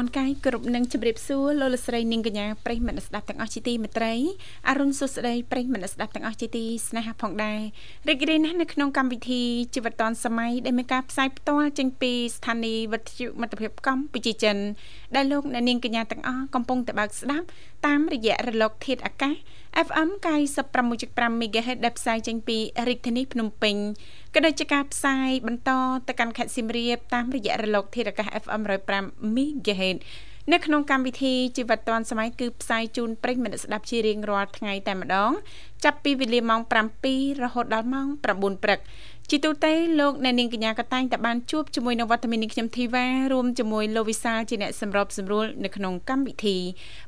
អនុញ្ញាតលំអរកាយគ្រប់នឹងជម្រាបសួរលោកលស្រីនាងកញ្ញាប្រិយមិត្តស្ដាប់ទាំងអស់ជាទីមេត្រីអរុនសុស្ដីប្រិយមិត្តស្ដាប់ទាំងអស់ជាទីស្នេហាផងដែររីករាយណាស់នៅក្នុងកម្មវិធីជីវិតឌွန်សម័យដែលមានការផ្សាយផ្ទាល់ចេញពីស្ថានីយ៍វិទ្យុមិត្តភាពកម្ពុជាចិនដែលលោកអ្នកនាងកញ្ញាទាំងអស់កំពុងតែបើកស្ដាប់តាមរយៈរលកធាតុអាកាស FM 96.5 MHz ដែលផ្សាយចេញពីរាជធានីភ្នំពេញក៏ដូចជាការផ្សាយបន្តទៅកាន់ខេត្តសៀមរាបតាមរយៈរលកធាតុអាកាស FM 105 MHz នៅក្នុងកម្មវិធីជីវិតឌွန်សម័យគឺផ្សាយជូនប្រិយមិត្តស្ដាប់ជារៀងរាល់ថ្ងៃតែម្ដង ចាប់ពីវេលាម៉ោង7រហូតដល់ម៉ោង9ព្រឹក ជាទូទៅលោកអ្នកនាងកញ្ញាក៏តែងតែបានជួបជាមួយនឹងវត្តមាននេះខ្ញុំធីវ៉ារួមជាមួយលោកវិសាលជាអ្នកសម្របសម្រួលនៅក្នុងកម្មវិធី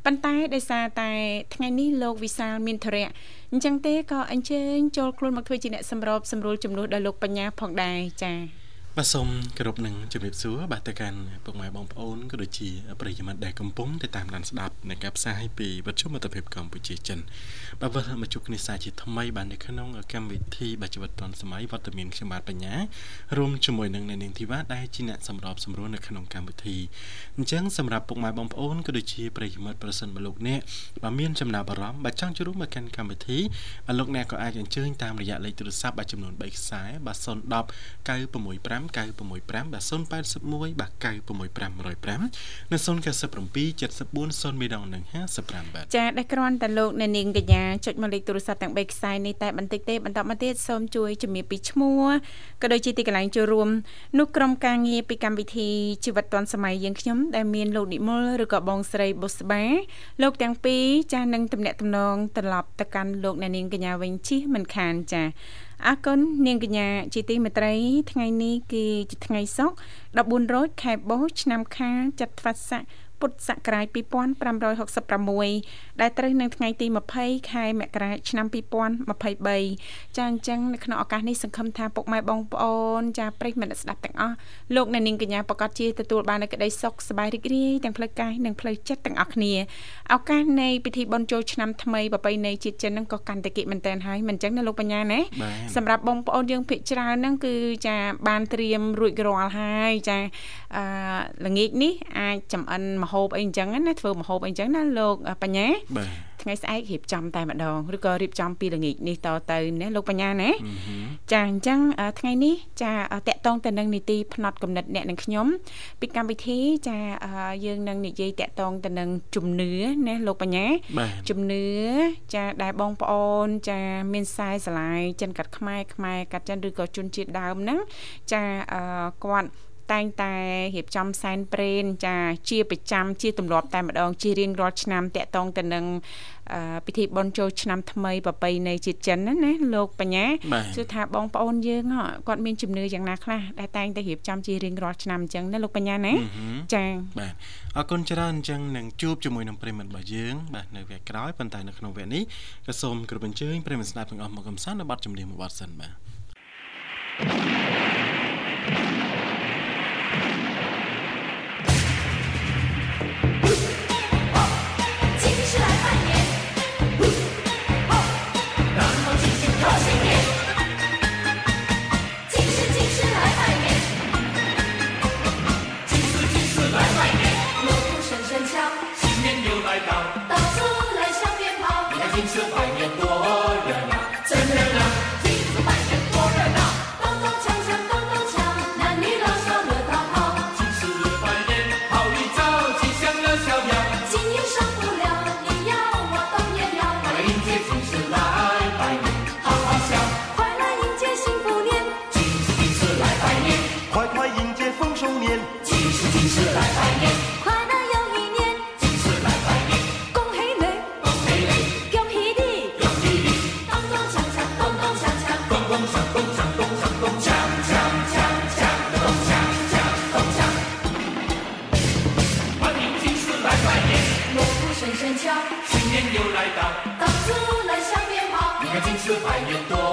ប៉ុន្តែដោយសារតែថ្ងៃនេះលោកវិសាលមានធរៈអញ្ចឹងទេក៏អញ្ជើញចូលខ្លួនមកធ្វើជាអ្នកសម្របសម្រួលជំនួសដល់លោកបញ្ញាផងដែរចា៎ បាទសូមគោរពនឹងជំរាបសួរបាទទៅកាន់ពុកម៉ែបងប្អូនក៏ដូចជាប្រិយមិត្តដែលកំពុងតែតាមដានស្ដាប់នៃការផ្សាយពីវិទ្យុមិត្តភាពកម្ពុជាចិនបាទវិលមកជួបគ្នាសាជាថ្មីបាទនៅក្នុងកម្មវិធីបាទជីវិតឌុនសម័យវត្តមានខ្ញុំបាទបញ្ញារួមជាមួយនឹងអ្នកនាងធីវ៉ាដែលជាអ្នកសម្របសម្រួលនៅក្នុងកម្មវិធីអញ្ចឹងសម្រាប់ពុកម៉ែបងប្អូនក៏ដូចជាប្រិយមិត្តប្រសិនបើលោកអ្នកបាទមានចំណាប់អារម្មណ៍បាទចង់ចូលរួមមកកាន់កម្មវិធីបាទលោកអ្នកក៏អាចអញ្ជើញតាមរយៈលេខទូរស័ព្ទបាទចំនួន3ខ្សែបាទ010 965 081បាទ081បាទ96505និង097 74 0មីដងនិង55បាទចាដែលគ្រាន់តែលោកអ្នកនាងកញ្ញាចុចមកលេខទូរស័ព្ទទាំង3ខ្សែនេះតែបន្តិចទេបន្តមកទៀតសូមជួយជំរាបពីឈ្មោះក៏ដូចជាទីកន្លែងចូលរួមនោះក្រុមការងារពីកម្មវិធីជីវិតឌွန်សម័យយើងខ្ញុំដែលមានលោកនិមលឬក៏បងស្រីបុស្បាលោកទាំងពីរចានឹងតំណាក់តំណងត្រឡប់ទៅកាន់លោកអ្នកនាងកញ្ញាវិញជិះមិនខានចា អរគុណនាងកញ្ញាជាទីមេត្រី ថ្ងៃនេះគឺជាថ្ងៃសុក្រ14រោចខែបោះឆ្នាំខាលចត្វាស័ក ពុទ្ធសករាជ2566ដែលត្រូវនៅថ្ងៃទី20ខែមករាឆ្នាំ2023ចាអញ្ចឹងនៅក្នុងឱកាសនេះសង្ឃឹមថាពុកម៉ែបងប្អូនចាប្រិយមិត្តស្ដាប់ទាំងអស់លោកអ្នកនាងកញ្ញាប្រកាសជាទទួលបាននូវក្តីសុខសប្បាយរីករាយទាំងផ្លូវកាយនិងផ្លូវចិត្តទាំងអស់គ្នាឱកាសនៃពិធីបុណ្យចូលឆ្នាំថ្មីប្រពៃណីជាតិចិនហ្នឹងក៏កាន់តែគិតមែនតើហើយមិនអញ្ចឹងណាលោកបញ្ញាណាសម្រាប់បងប្អូនយើងភិកច្រើនហ្នឹងគឺចាបានត្រៀមរួចរាល់ហើយចាអឺល្ងាចនេះអាចចំអិនមហូបអីអញ្ចឹងណាធ្វើមហូបអីអញ្ចឹងណាលោកបញ្ញាបាទថ្ងៃស្អែករៀបចំតែម្ដងឬក៏រៀបចំពីល្ងាចនេះតទៅណាលោកបញ្ញាណាចាអញ្ចឹងថ្ងៃនេះចាតកតងទៅនឹងនីតិផ្នែកកំណត់អ្នកនិងខ្ញុំពីកម្មវិធីចាយើងនឹងនិយាយតកតងទៅនឹងជំនឿណាលោកបញ្ញាជំនឿចាដែលបងប្អូនចាមានខ្សែស្រឡាយចិនកាត់ខ្មែរខ្មែរកាត់ចិនឬក៏ជនជាតិដើមហ្នឹងចាគាត់ តែងតែរៀបចំសែនព្រេនចាជាប្រចាំជាទម្លាប់តែម្ដងជារៀងរាល់ឆ្នាំតាក់ទងទៅនឹងពិធីបុណ្យចូលឆ្នាំថ្មីប្រពៃណីជាតិចិនណាណាលោកបញ្ញាគឺថាបងប្អូនយើងគាត់មានជំនឿយ៉ាងណាខ្លះដែលតែងតែរៀបចំជារៀងរាល់ឆ្នាំអញ្ចឹងណាលោកបញ្ញាណាចា៎បាទអរគុណច្រើនអញ្ចឹងនឹងជួបជាមួយនឹងប្រិមិត្តរបស់យើងបាទនៅវគ្គក្រោយប៉ុន្តែនៅក្នុងវគ្គនេះក៏សូមគោរពអញ្ជើញប្រិមិត្តស្ដាប់ទាំងអស់មកកំសាន្តនៅបទចម្រៀងមួយបទសិនបាទ Anh em.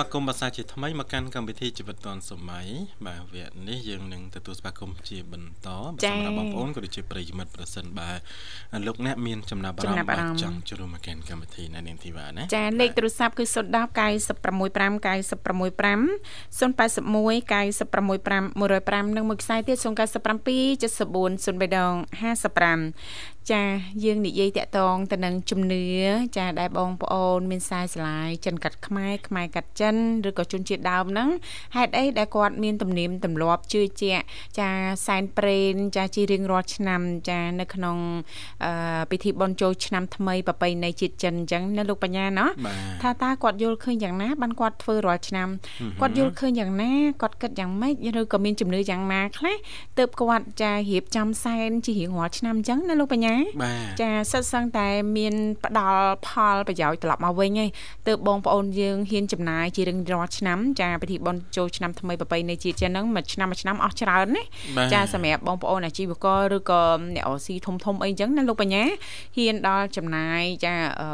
វាគមន៍ភាសាជាថ្មីមកកាន់កម្មវិធីជីវិតឌွန်សម័យបាទវគ្គនេះយើងនឹងទទួលស្វាគមន៍ជាបន្តសម្រាប់បងប្អូនក៏ដូចជាប្រិយមិត្តប្រសិនបើលោកអ្នកមានចំណាប់អារម្មណ៍បាទចង់ចូលរួមមកកាន់កម្មវិធីនៅនាងធីវ៉ាណាចាលេខទូរស័ព្ទគឺ010 965 965 081 965 105និងមួយខ្សែទៀត097 74 03ដង55ចាយើងនិយាយតាក់ទងទៅនឹងជំនឿចាដែលបងប្អូនមានខ្សែស្រឡាយចិនកាត់ខ្មែរខ្មែរកាត់ចិនឬក៏ជនជាតិដើមហ្នឹងហេតុអីដែលគាត់មានទំនៀមទម្លាប់ជឿជាក់ចាសែនព្រេនចាជារៀងរាល់ឆ្នាំចានៅក្នុងពិធីបុណ្យចូលឆ្នាំថ្មីប្រពៃណីជាតិចិនអញ្ចឹងណាលោកបញ្ញាណោះថាតើគាត់យល់ឃើញយ៉ាងណាបានគាត់ធ្វើរាល់ឆ្នាំគាត់យល់ឃើញយ៉ាងណាគាត់គិតយ៉ាងម៉េចឬក៏មានជំនឿយ៉ាងណាខ្លះទើបគាត់ចារៀបចំសែនជារៀងរាល់ឆ្នាំអញ្ចឹងណាលោកបញ្ញាចាសិតសឹងតែមានផ្ដល់ផលប្រយោជន៍ត្រឡប់មកវិញឯងទើបបងប្អូនយើងហ៊ានចំណាយជារៀងរាល់ឆ្នាំចាពិធីបុណ្យចូលឆ្នាំថ្មីប្រពៃណីជាតិចឹងហ្នឹងមួយឆ្នាំមួយឆ្នាំអស់ច្រើនណាចាសម្រាប់បងប្អូនអាជីវករឬក៏អ្នករស៊ីធំធំអីចឹងណាលោកបញ្ញាហ៊ានដល់ចំណាយចាអឺ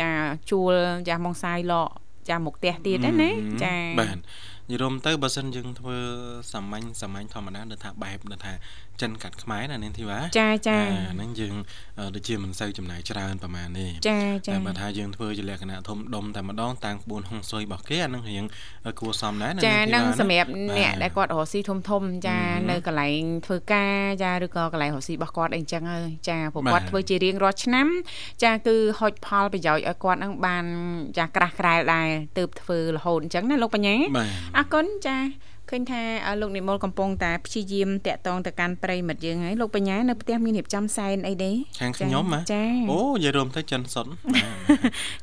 ចាជួលចាម៉ងសាយលកចាមុខផ្ទះទៀតណាចាបាទនិយាយរំទៅបើសិនយើងធ្វើសាមញ្ញសាមញ្ញធម្មតានៅថាបែបនៅថាចិនកាត់ខ្មែរណានាងធីវ៉ាចាចាហ្នឹងយើងដូចជាមិនសូវចំណាយច្រើនប្រហែលទេចាចាតែបើថាយើងធ្វើជាលក្ខណៈធំដុំតែម្ដងតាំងក្បួនហុងស៊ុយរបស់គេអានឹងរៀងគួរសមដែរណាចាហ្នឹងសម្រាប់អ្នកដែលគាត់រកស៊ីធំធំចានៅកន្លែងធ្វើការចាឬក៏កន្លែងរកស៊ីរបស់គាត់អីចឹងហើយចាព្រោះគាត់ធ្វើជារៀងរាល់ឆ្នាំ ចាគឺហុចផលប្រយោជន៍ឲ្យគាត់ហ្នឹងបានចាក្រាស់ក្រែលដែរទើបធ្វើរហូតអញ្ចឹងណាលោកបញ្ញាអរគុណចា ឃើញថាលោកនិមលកំពុងតែព្យាយាមតាក់ទងទៅកាន់ប្រិមិត្តយើងហើយលោកបញ្ញានៅផ្ទះមានរៀបចំសែនអីទេខាងខ្ញុំហ៎ចាអូនិយាយរួមទៅចិនសុន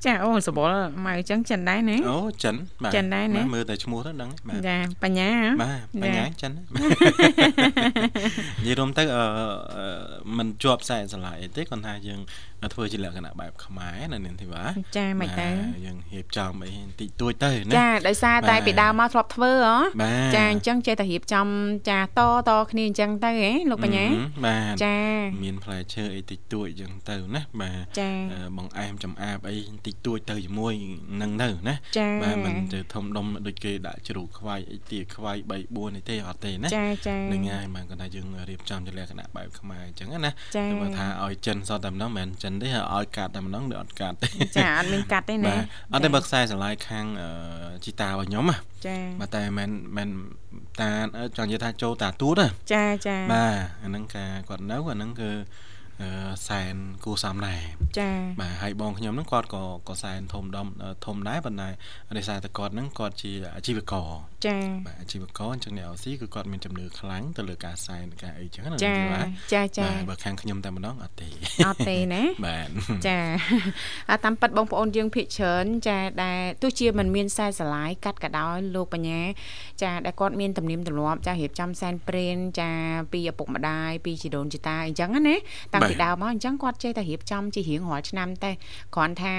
ចាអូសបល់មកអញ្ចឹងចិនដែរណាអូចិនបាទចិនដែរណាមើលតែឈ្មោះទៅដឹងបាទចាបញ្ញាបាទបញ្ញាចិននិយាយរួមទៅអឺមិនជាប់ខ្សែស្រឡាយអីទេគាត់ថាយើង ធ្វើជាលក្ខណៈបែបខ្មែរនៅនាងធីវ៉ាចាមិនទៅយើងរៀបចំអីតិចតួចទៅណាចាដោយសារតែពីដើមមកធ្លាប់ធ្វើហ៎ចាអញ្ចឹងចេះតែរៀបចំចាតតគ្នាអញ្ចឹងទៅហ៎លោកបញ្ញាបាទចាមានផ្លែឈើអីតិចតួចអញ្ចឹងទៅណាបាទបងអែមចំអាបអីតិចតួចទៅជាមួយនឹងទៅណាបាទមិនទៅធំដុំដូចគេដាក់ជ្រូកខ្វាយអីទាខ្វាយ3 4នេះទេអត់ទេណាចាចានឹងហើយបាទគាត់ថាយើងរៀបចំជាលក្ខណៈបែបខ្មែរអញ្ចឹងណាតែថាឲ្យចិនសតតែម្ដងមិនមែនចិនទេឲ្យកាត់តែម្ដងឬអត់កាត់ទេចាអត់មានកាត់ទេណាអត់ទេបើខ្សែស្រឡាយខាងជីតារបស់ខ្ញុំណាចាបាទតែមិនមិនតាចង់និយាយថាចូលតាទួតចាចាបាទអាហ្នឹងការគាត់នៅអាហ្នឹងគឺសែនគួសមដែរចាបាទហើយបងខ្ញុំហ្នឹងគាត់ក៏ក៏សែនធំដុំធំដែរប៉ុន្តែដោយសារតែគាត់ហ្នឹងគាត់ជាអាជីវករចាបាទអាជីវករអញ្ចឹងអ្នកអូស៊ីគឺគាត់មានជំនឿខ្លាំងទៅលើការសែនការអីចឹងណាចាចាចាបាទបើខាងខ្ញុំតែម្ដងអត់ទេអត់ទេណាបាទចាតាមពិតបងប្អូនយើងភិកច្រើនចាដែលទោះជាមិនមានខ្សែស្រឡាយកាត់ក៏ដោយលោកបញ្ញាចាដែលគាត់មានទំនៀមទម្លាប់ចារៀបចំសែនព្រេនចាពីឪពុកម្ដាយពីជីដូនជីតាអញ្ចឹងណាតាំងពីដើមមកអញ្ចឹងគាត់ចេះតែរៀបចំជារៀងរាល់ឆ្នាំតែគ្រាន់ថា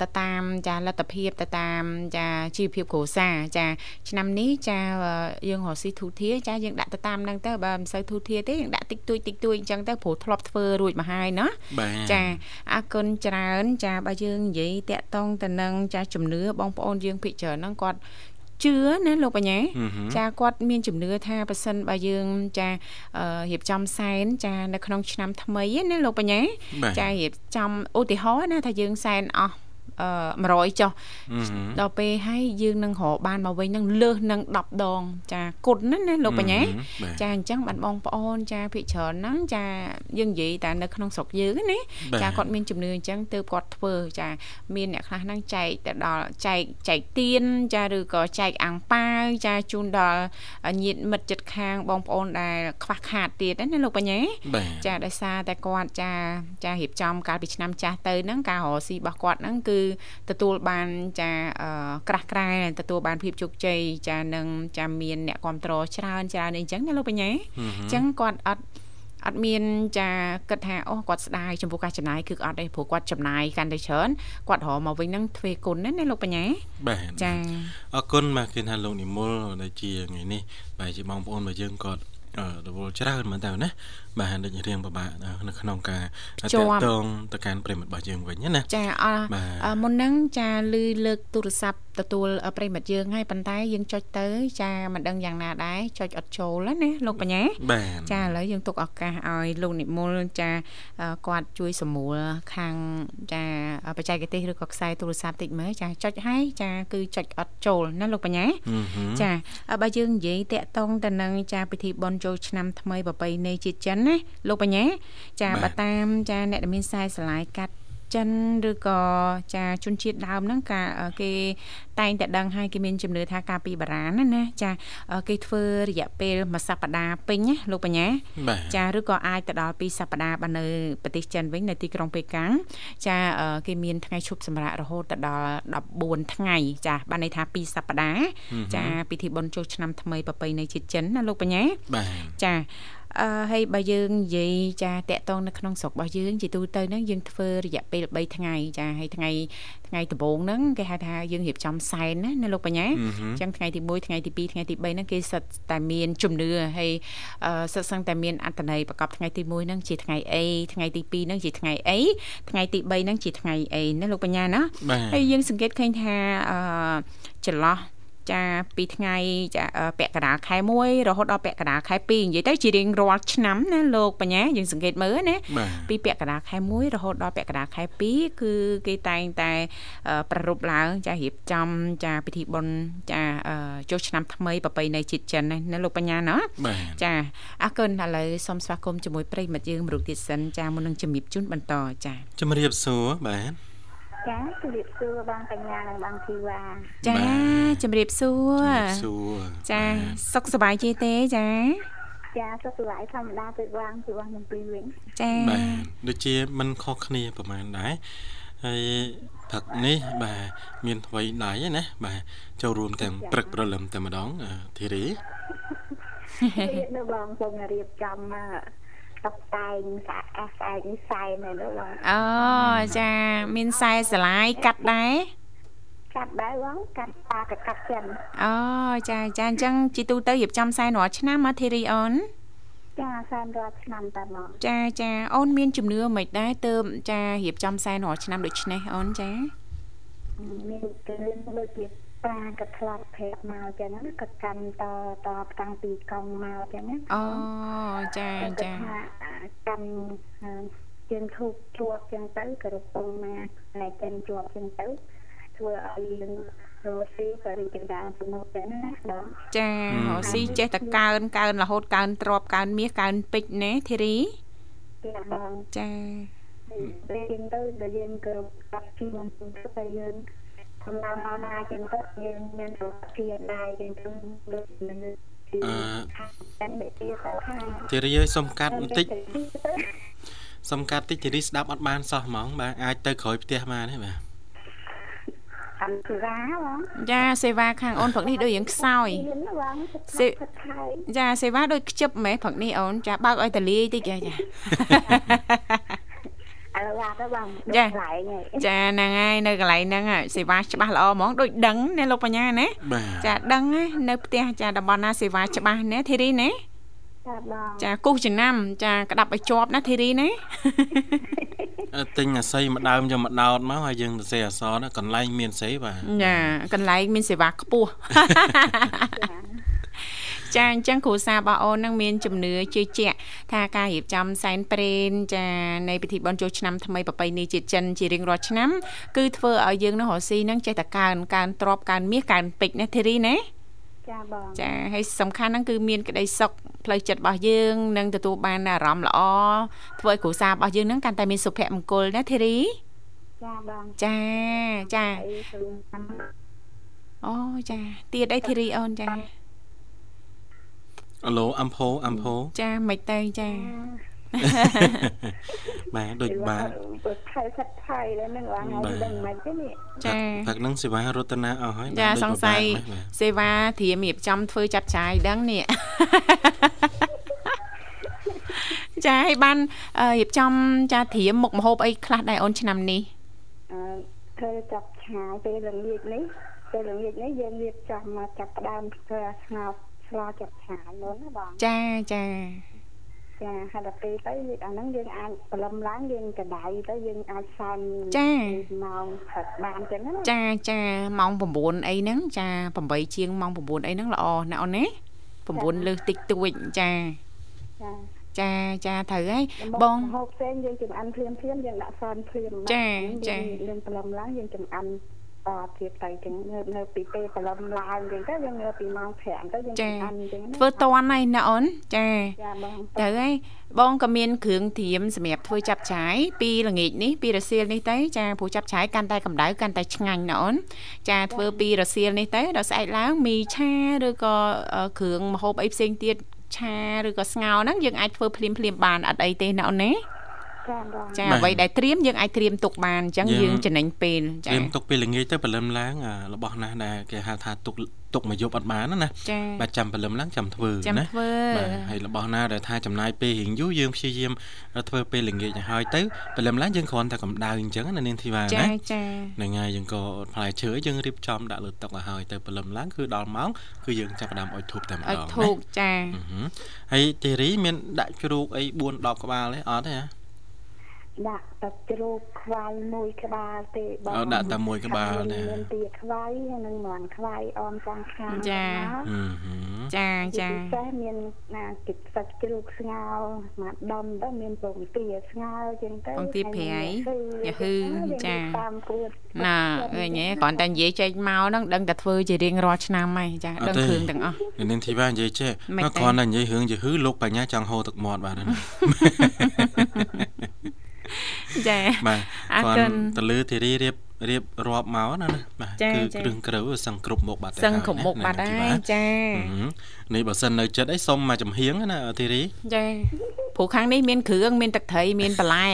ទៅតាមចាលទ្ធភាពទៅតាមចាជីវភាពគ្រួសារចាឆ្នាំនេះចាយើងរកស៊ីទូធាចាយើងដាក់ទៅតាមហ្នឹងទៅបើមិនសូវទូធាទេយើងដាក់តិចតួចតិចតួចអញ្ចឹងទៅព្រោះធ្លាប់ធ្វើរួចមកហើយណាចាអរគុណច្រើន ចាបើយើងនិយាយតាក់តងទៅនឹងចាជំនឿបងប្អូនយើងភិកច្រើនហ្នឹងគាត់ជឿណាលោកបញ្ញាចាគាត់មានជំនឿថាប៉ះសិនបើយើងចារៀបចំសែនចានៅក្នុងឆ្នាំថ្មីណាលោកបញ្ញាចារៀបចំឧទាហរណ៍ណាថាយើងសែនអស់ 100ចុះដល់ពេលហើយយើងនឹងរកបានមកវិញនឹងលើសនឹង10ដង ចាគុណណាណាលោកបញ្ញាចាអញ្ចឹងបានបងប្អូនចាភិកច្រើនហ្នឹងចាយើងនិយាយតែនៅក្នុងស្រុកយើងណាចាគាត់មានជំនឿអញ្ចឹងទើបគាត់ធ្វើចាមានអ្នកខ្លះហ្នឹងចែកទៅដល់ចែកចែកទៀនចាឬក៏ចែកអាំងប៉ាវចាជូនដល់ញាតិមិត្តជិតខាងបងប្អូនដែលខ្វះខាតទៀតណាលោកបញ្ញាចាដោយសារតែគាត់ចាចារៀបចំកាលពីឆ្នាំចាស់ទៅហ្នឹងការរកស៊ីរបស់គាត់ហ្នឹងគឺទទួលបានចាក្រាស់ក្រែទទួលបានភាពជោគជ័យចានឹងចាមានអ្នកគ្រប់គ្រងច្រើនច្រើនអីចឹងណាលោកបញ្ញាអញ្ចឹងគាត់អត់អត់មានចាគិតថាអូគាត់ស្ដាយចំពោះការចំណាយគឺអត់ទេព្រោះគាត់ចំណាយកាន់តែច្រើនគាត់រកមកវិញហ្នឹងទ្វេគុណណាលោកបញ្ញាបាទចាអរគុណមកគេថាលោកនិមលដែលជាថ្ងៃនេះបាទជាបងប្អូនរបស់យើងគាត់រវល់ច្រើនមែនតើណា បាទដូចរៀងពិបាកនៅក្នុងការតាក់ទងទៅកាន់ប្រិមិត្តរបស់យើងវិញណាចាអមុនហ្នឹងចាលឺលើកទូរស័ព្ទទទួលប្រិមិត្តយើងហើយប៉ុន្តែយើងចុចទៅ ចាមិនដឹងយ៉ាងណាដែរចុចអត់ចូលណាលោកបញ្ញាបាទចាឥឡូវយើងទុកឱកាសឲ្យលោកនិមលចាគាត់ជួយសម្រួលខាងចាបច្ចេកទេសឬក៏ខ្សែទូរស័ព្ទតិចមើលចាចុចហើយចាគឺចុចអត់ចូលណាលោកបញ្ញាចាបើយើងនិយាយតាក់តងទៅនឹងចាពិធីបុណ្យចូលឆ្នាំថ្មីប្រពៃណីជាតិចិនណាលោកបញ្ញាចាបើតាមចាអ្នកដែលមានខ្សែស្រឡាយកាត់ចិនឬក៏ចាជនជាតិដើមហ្នឹងការគេតែងតែដឹងហើយគេមានជំនឿថាការពីបារាណណាណាចាគេធ្វើរយៈពេលមួយសប្តាហ៍ពេញណាលោកបញ្ញាចាឬក៏អាចទៅដល់ពីរសប្តាហ៍បើនៅប្រទេសចិនវិញនៅទីក្រុងប៉េកាំងចាគេមានថ្ងៃឈប់សម្រាករហូតទៅដល់14ថ្ងៃចាបានន័យថាពីរសប្តាហ៍ចាពិធីបុណ្យចូលឆ្នាំថ្មីប្រពៃណីជាតិចិនណាលោកបញ្ញាចា អឺហើយបើយើងនិយាយចាតកតងនៅក្នុងស្រុករបស់យើងជាទូទៅហ្នឹងយើងធ្វើរយៈពេល3ថ្ងៃចាហើយថ្ងៃថ្ងៃដំបូងហ្នឹងគេហៅថាយើងរៀបចំសែនណានៅលោកបញ្ញាអញ្ចឹងថ្ងៃទី1ថ្ងៃទី2ថ្ងៃទី3ហ្នឹងគេសិតតែមានជំនឿហើយសិតសឹងតែមានអត្តន័យប្រកបថ្ងៃទី1ហ្នឹងជាថ្ងៃអីថ្ងៃទី2ហ្នឹងជាថ្ងៃអីថ្ងៃទី3ហ្នឹងជាថ្ងៃអីណាលោកបញ្ញាណាហើយយើងសង្កេតឃើញថាអឺចន្លោះ ចាពីថ្ងៃចាពាក់កណ្ដាលខែ1រហូតដល់ពាក់កណ្ដាលខែ2និយាយទៅជារៀងរាល់ឆ្នាំណាលោកបញ្ញាយើងសង្កេតមើលណាពីពាក់កណ្ដាលខែ1រហូតដល់ពាក់កណ្ដាលខែ2គឺគេតែងតែប្រារព្ធឡើងចារៀបចំចាពិធីបុណ្យចាចូលឆ្នាំថ្មីប្រពៃណីជាតិចិនណាលោកបញ្ញាណាចាអរគុណឥឡូវសូមស្វាគមន៍ជាមួយប្រិយមិត្តយើងមរុកទៀតសិនចាមុននឹងជំរាបជូនបន្តចាជំរាបសួរបាទ ចាជម្រាបសួរបងកញ្ញានិងបងធីវ៉ាចាជម្រាបសួរសួរចាសុខសប្បាយជាទេចាចាសុខសប្បាយធម្មតាពេលវាងពីបងខ្ញុំពីវិញចាបាទដូចជាមិនខុសគ្នាប្រហែលដែរហើយព្រឹកនេះបាទមានអ្វីដែរណាបាទចូលរួមទាំងព្រឹកព្រលឹមតែម្ដងធីរីនៅបងសូមរៀបចំ តុបតែងកាអាខ្សែនេះខ្សែមែនទេបងអូចាមានខ្សែស្លាយកាត់ដែរកាត់ដែរបងកាត់តាក៏កាត់ចិនអូចាចាអញ្ចឹងជីទូទៅរៀបចំខ្សែរាល់ឆ្នាំមកធីរីអូនចាខ្សែរាល់ឆ្នាំតែមកចាចាអូនមានជំនឿមិនដែរទៅចារៀបចំខ្សែរាល់ឆ្នាំដូចនេះអូនចាមានគឺដូចជា ប៉ាក៏ធ្លាប់ប្រាប់មកចឹងណាក៏កាន់តតតាំងពីកង់មកចឹងណាអូចាចាកាន់ជើងធូបជាប់ចឹងទៅក៏រពងមកហើយចិនជាប់ចឹងទៅធ្វើឲ្យយើងរស់ស៊ីក៏រីករាយទៅមកចឹងណាបងចារស់ស៊ីចេះតែកើនកើនរហូតកើនទ្របកើនមាសកើនពេជ្រណាធីរីចាបងចាយើងទៅដែលយើងក៏កាត់ជីមិនទៅយើង ដំណើរមកណាចឹងទៅយើងមានសុខភាពដែរចឹងទៅដូចនឹងអឺទីរីសុំកាត់បន្តិចសុំកាត់តិចទីរីស្ដាប់អត់បានសោះហ្មង បាទអាចទៅក្រោយផ្ទះបានទេបាទអានសេវាបងចាសេវាខាងអូនព្រឹកនេះដូចរៀងខ្សោយសេចាសេវាដូចខ្ជិបហ្មងព្រឹកនេះអូនចាបើកឲ្យតលាយតិចចាឥ ឡូវបាទទៅបងចាកន្លែងចាហ្នឹងហើយនៅកន្លែងហ្នឹងសេវាច្បាស់ល្អហ្មងដូចដឹងណាលោកបញ្ញាណាចាដឹងនៅផ្ទះចាតំបន់ណាសេវាច្បាស់ណាធីរីណាចាបងចាគូសចំណាំចាក្តាប់ឲ្យជាប់ណាធីរីណាទិញអាស័យមួយដើមយកមកដោតមកហើយយើងទៅសេអសរកន្លែងមានសេបាទចាកន្លែងមានសេវាខ្ពស់ ចាអញ្ចឹងគ្រូសារបស់អូននឹងមានជំនឿជឿជាក់ថាការរៀបចំសែនព្រេនចានៃពិធីបុណ្យចូលឆ្នាំថ្មីប្រពៃណីជាតិចិនជារៀងរាល់ឆ្នាំគឺធ្វើឲ្យយើងនឹងរស់ស៊ីនឹងចេះតែកើនកើនទ្របកើនមាសកើនពេជ្រណាធីរីណាចាបងចាហើយសំខាន់ហ្នឹងគឺមានក្តីសុខផ្លូវចិត្តរបស់យើងនឹងទទួលបានអារម្មណ៍ល្អធ្វើឲ្យគ្រួសាររបស់យើងហ្នឹងកាន់តែមានសុភមង្គលណាធីរីចាបងចាចាអូចាទៀតអីធីរីអូនចា អឡូអំផោអំផោចាមិនទៅចាបាទដូចបាទខែសិតខែដែរនឹងឡើងហើយដឹងមិនទេនេះចាផឹកនឹងសេវារតនាអស់ហើយចាសង្ស័យសេវាធៀមរៀបចំធ្វើចាត់ចាយដឹងនេះចាឲ្យបានរៀបចំចាធៀមមុខម្ហូបអីខ្លះដែរអូនឆ្នាំនេះអឺធ្វើចាត់ឆាពេលល្ងាចនេះពេលល្ងាចនេះយើងរៀបចំមកចាប់ដើមធ្វើឆ្ងោក ស្លោចាប់ឆាយមុនណាបងចាចាចាហើយដល់ពេលទៅយើងអាហ្នឹងយើងអាចបលឹមឡើងយើងកដៅទៅយើងអាចសែនចាម៉ោងព្រឹកបានចឹងណាចាចាម៉ោង9អីហ្នឹងចា8ជាងម៉ោង9អីហ្នឹងល្អណាអូនណា9លើសតិចតួចចាចាចាចាត្រូវហើយបងបងហូបផ្សេងយើងចំអិនភ្លាមភ្លាមយើងដាក់សែនភ្លាមចាចាយើងបលឹមឡើងយើងចំអិន តទៀតទៅចឹងនៅនៅពីពេលបលឹមឡើងចឹងទៅយើងនៅពីម៉ោង5ទៅយើងចំអិនចឹងណាធ្វើតន់ហើយណាអូនចាចាបងត្រូវហើយបងក៏មានគ្រឿងធៀមសម្រាប់ធ្វើចាប់ឆាយពីល្ងាចនេះពីរសៀលនេះទៅចាព្រោះចាប់ឆាយកាន់តែកម្ដៅកាន់តែឆ្ងាញ់ណាអូនចាធ្វើពីរសៀលនេះទៅដល់ស្អែកឡើងមីឆាឬក៏អឺគ្រឿងម្ហូបអីផ្សេងទៀតឆាឬក៏ស្ងោរហ្នឹងយើងអាចធ្វើភ្លាមភ្លាមៗបានអត់អីទេណាអូនណា ចាបងចាបាទអ្វីដែលត្រៀមយើងអាចត្រៀមទុកបានអញ្ចឹងយើងយើងចំណេញពេលចាត្រៀមទុកពេលល្ងាចទៅព្រលឹមឡើងអារបស់ណាដែលគេហៅថាទុកទុកមួយយប់អត់បានណាណាចាបាទចាំព្រលឹមឡើងចាំធ្វើចាំណាធ្វើបាទហើយរបស់ណាដែលថាចំណាយពេលរៀងយូរយើងព្យាយាមធ្វើពេលល្ងាចឲ្យហើយទៅព្រលឹមឡើងយើងគ្រាន់តែកម្ដៅអញ្ចឹងណានាងធីវ៉ាចាណាចាហ្នឹងហើយយើងក៏ផ្លែឈើយើងរៀបចំដាក់លើតុឲ្យហើយទៅព្រលឹមឡើងគឺដល់ម៉ោងគឺយើងចាប់ផ្ដើមអុជធូបតែម្ដឲ្យងធូបចាអឺហឹមហើយទេរីមានដាក់ជ្រូកអី4 10ក្បាលទេអត់ទេហ៎ ដាក់ទឹកជ្រូកខ្វៃមួយក្បាលទេបងអឺដាក់តែមួយក្បាលទេមានពីខ្វៃហើយនឹងមាន់ខ្វៃអមខាងខាងចាអឺហឹមចាចាពិសេសមានណាគិតទឹកជ្រូកស្ងោរមកដំទៅមានពងទាស្ងោរចឹងទៅពងទាប្រៃយ៉ាហឺចាតាមគួតណាឃើញទេគ្រាន់តែនិយាយចេញមកហ្នឹងដឹងតែធ្វើជារៀងរាល់ឆ្នាំហើយចាដឹងគ្រឿងទាំងអស់នាងធីវ៉ានិយាយចេះមិនមកទេគ្រាន់តែនិយាយរឿងយឺហឺលោកបញ្ញាចង់ហូរទឹកមាត់បាទណា ចាបាទអរគ្រាគុណន់តលឺធីរីរៀបរៀបរាប់មកណាណាបាទចាគឺចាគ្រឿងក្រៅសឹងគ្រប់មុខបាត់ទៅសឹងហើយគ្រប់មុខណាបាត់នាងហើយធីវ៉ាចាហឹមនេះបើសិននៅចិត្តអីសុំមកចំហៀងណាធីរីចាព្រោះខាងនេះមានគ្រឿងមានទឹកត្រីមានបន្លែ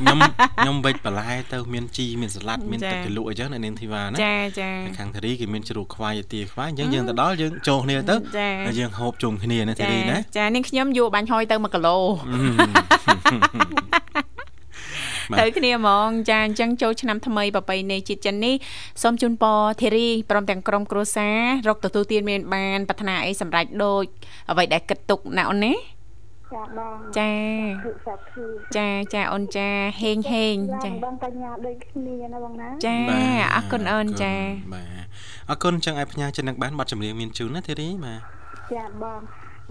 ខ្ញុំខ្ញុំវិចបន្លែទៅមានជីមានសាឡាត់មានចាទឹកជ្រលក់អីចឹងណានាងធីវ៉ាណាចាចាហើយខាងធីរីគេមានជ្រូកខ្វាយទាខ្វាយអញ្ចឹងយើងទៅដល់យើងចូលគ្នាទៅចាហើយយើងហូបជុំគ្នាណាធីចារីណាចានាងខ្ញុំយកបាញ់ហយទៅ1គីឡូបា ទទៅគ្នាហ្មងចាអញ្ចឹងចូលឆ្នាំថ្មីប្រពៃណីជាតិចិននេះសូមជូនពរធីរីព្រមទាំងក្រុមគ្រួសាររកទទួលទានមានបានប្រាថ្នាអីសម្រេចដូចអ្វីដែលគិតទុកណាអូនណាចាបងចាគឺសាប់គឺចាចាអូនចាហេងហេងចាបងបញ្ញាដូចគ្នាណាបងណាចាបាទអរគុណអូនចាបាទអរគុណចឹងឲ្យផ្ញើចិត្តនឹងបានប័ណ្ណចម្រៀងមានជូនណាធីរីបាទចាបង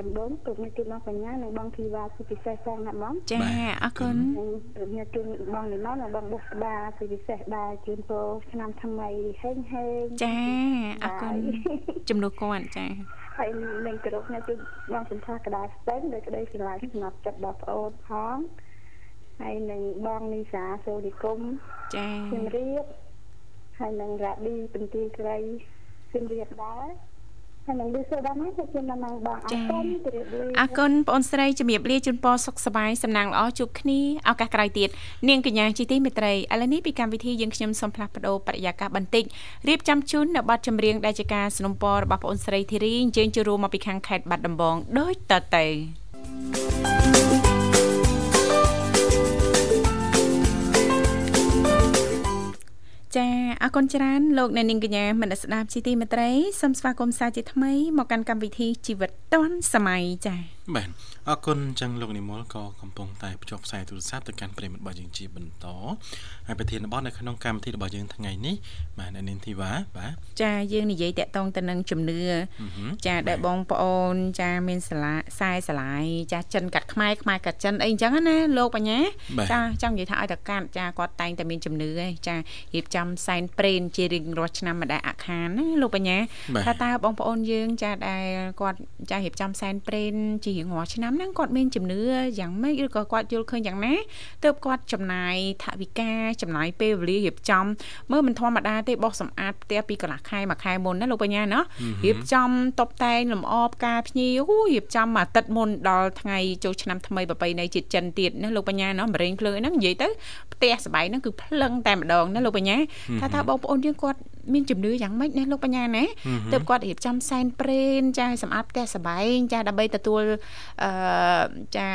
ដំបូងទុកនេះគឺបងបញ្ញានិងបងធីវ៉ាគឺពិសេសផងណាបងចាបាទអរគុណនិងខ្ញុំជូនបងលីម៉ុននិងបងបុស្បាគឺពិសេសដែរជូនពរឆ្នាំថ្មីហេងហេងចាអរគុណជំនួសគាត់ចាហើយនឹងគោរពអ្នកជូនបងសន្តាក្តារស្ទឹងដោយក្តីស្រឡាញ់សម្រាប់ចិត្តដល់ប្អូនផងហើយនឹងបងនីសាសូលីគុំចាជំរាបហើយនឹងរ៉ាឌីបន្ទាយក្រីជំរាបដែរហើយ នឹងលឺសូដាណាក៏ជូនដល់បងអរគុណជម្រាបលា អរគុណបងអូនស្រីជំរាបលាជូនពរសុខសប្បាយសំណាងល្អជួបគ្នាឱកាសក្រោយទៀតនាងកញ្ញាជីទីមេត្រីឥឡូវនេះពីកម្មវិធីយើងខ្ញុំសូមផ្លាស់ប្ដូរបរិយាកាសបន្តិចរៀបចំជូននៅប័ណ្ណចម្រៀងដែលជាការสนับสนุนរបស់បងអូនស្រីធីរីអញ្ជើញចូលរួមមកពីខាងខេត្តបាត់ដំបងដូចតទៅ ចាអរគុណច្រើនលោកអ្នកនាងកញ្ញាមនស្សស្ដាប់ជីទីមេត្រីសូមស្វាគមន៍សាជាថ្មីមកកាន់កម្មវិធីជីវិតឌွန်សម័យចា បាទអរគុណចឹងលោកនិមលក៏កំពុងតែភ្ជាប់ខ្សែទូរស័ព្ទទៅកាន់ប្រិយមិត្តរបស់យើងជាបន្តហើយប្រធានបទនៅក្នុងកម្មវិធីរបស់យើងថ្ងៃនេះបាទអ្នកនាងធីវ៉ាបាទចាយើងនិយាយតាក់ទងទៅនឹងជំនឿអឺហឹមចាដែលបងប្អូនចាមានសាលាខ្សែស្រឡាយចាចិនកាត់ខ្មែរខ្មែរកាត់ចិនអីអញ្ចឹងណាលោកបញ្ញាបាទចាចង់និយាយថាឲ្យតែកាត់ចាគាត់តែងតែមានជំនឿឯងចារៀបចំសែនព្រេនជារៀងរាល់ឆ្នាំម្ដងអាខានណាលោកបញ្ញាបាទថាតើបងប្អូនយើងចាដែលគាត់ចារៀបចំសែនព្រេនជារៀងរាល់ឆ្នាំហ្នឹងគាត់មានជំនឿយ៉ាងម៉េចឬក៏គាត់យល់ឃើញយ៉ាងណាទើបគាត់ចំណាយថវិកាចំណាយពេលវេលារៀបចំមើលមិនធម្មតាទេបោះសម្អាតផ្ទះពីកន្លះខែមួយខែមុនណាលោកបញ្ញាណារៀបចំតុបតែងលម្អផ្កាភ្ញីអូរៀបចំមួយអាទិត្យមុនដល់ថ្ងៃចូលឆ្នាំថ្មីប្រពៃណីជាតិចិនទៀតណាលោកបញ្ញាណាមរេងភ្លើងហ្នឹងនិយាយទៅផ្ទះសបាយហ្នឹងគឺភ្លឹងតែម្ដងណាលោកបញ្ញាថាតើបងប្អូនយើងគាត់ មានជំនឿយ៉ាងម៉េចណាលោកបញ្ញាណាទើបគាត់រៀបចំសែនព្រេនចាសម្អាតផ្ទះសបែងចាដើម្បីទទួលអឺចា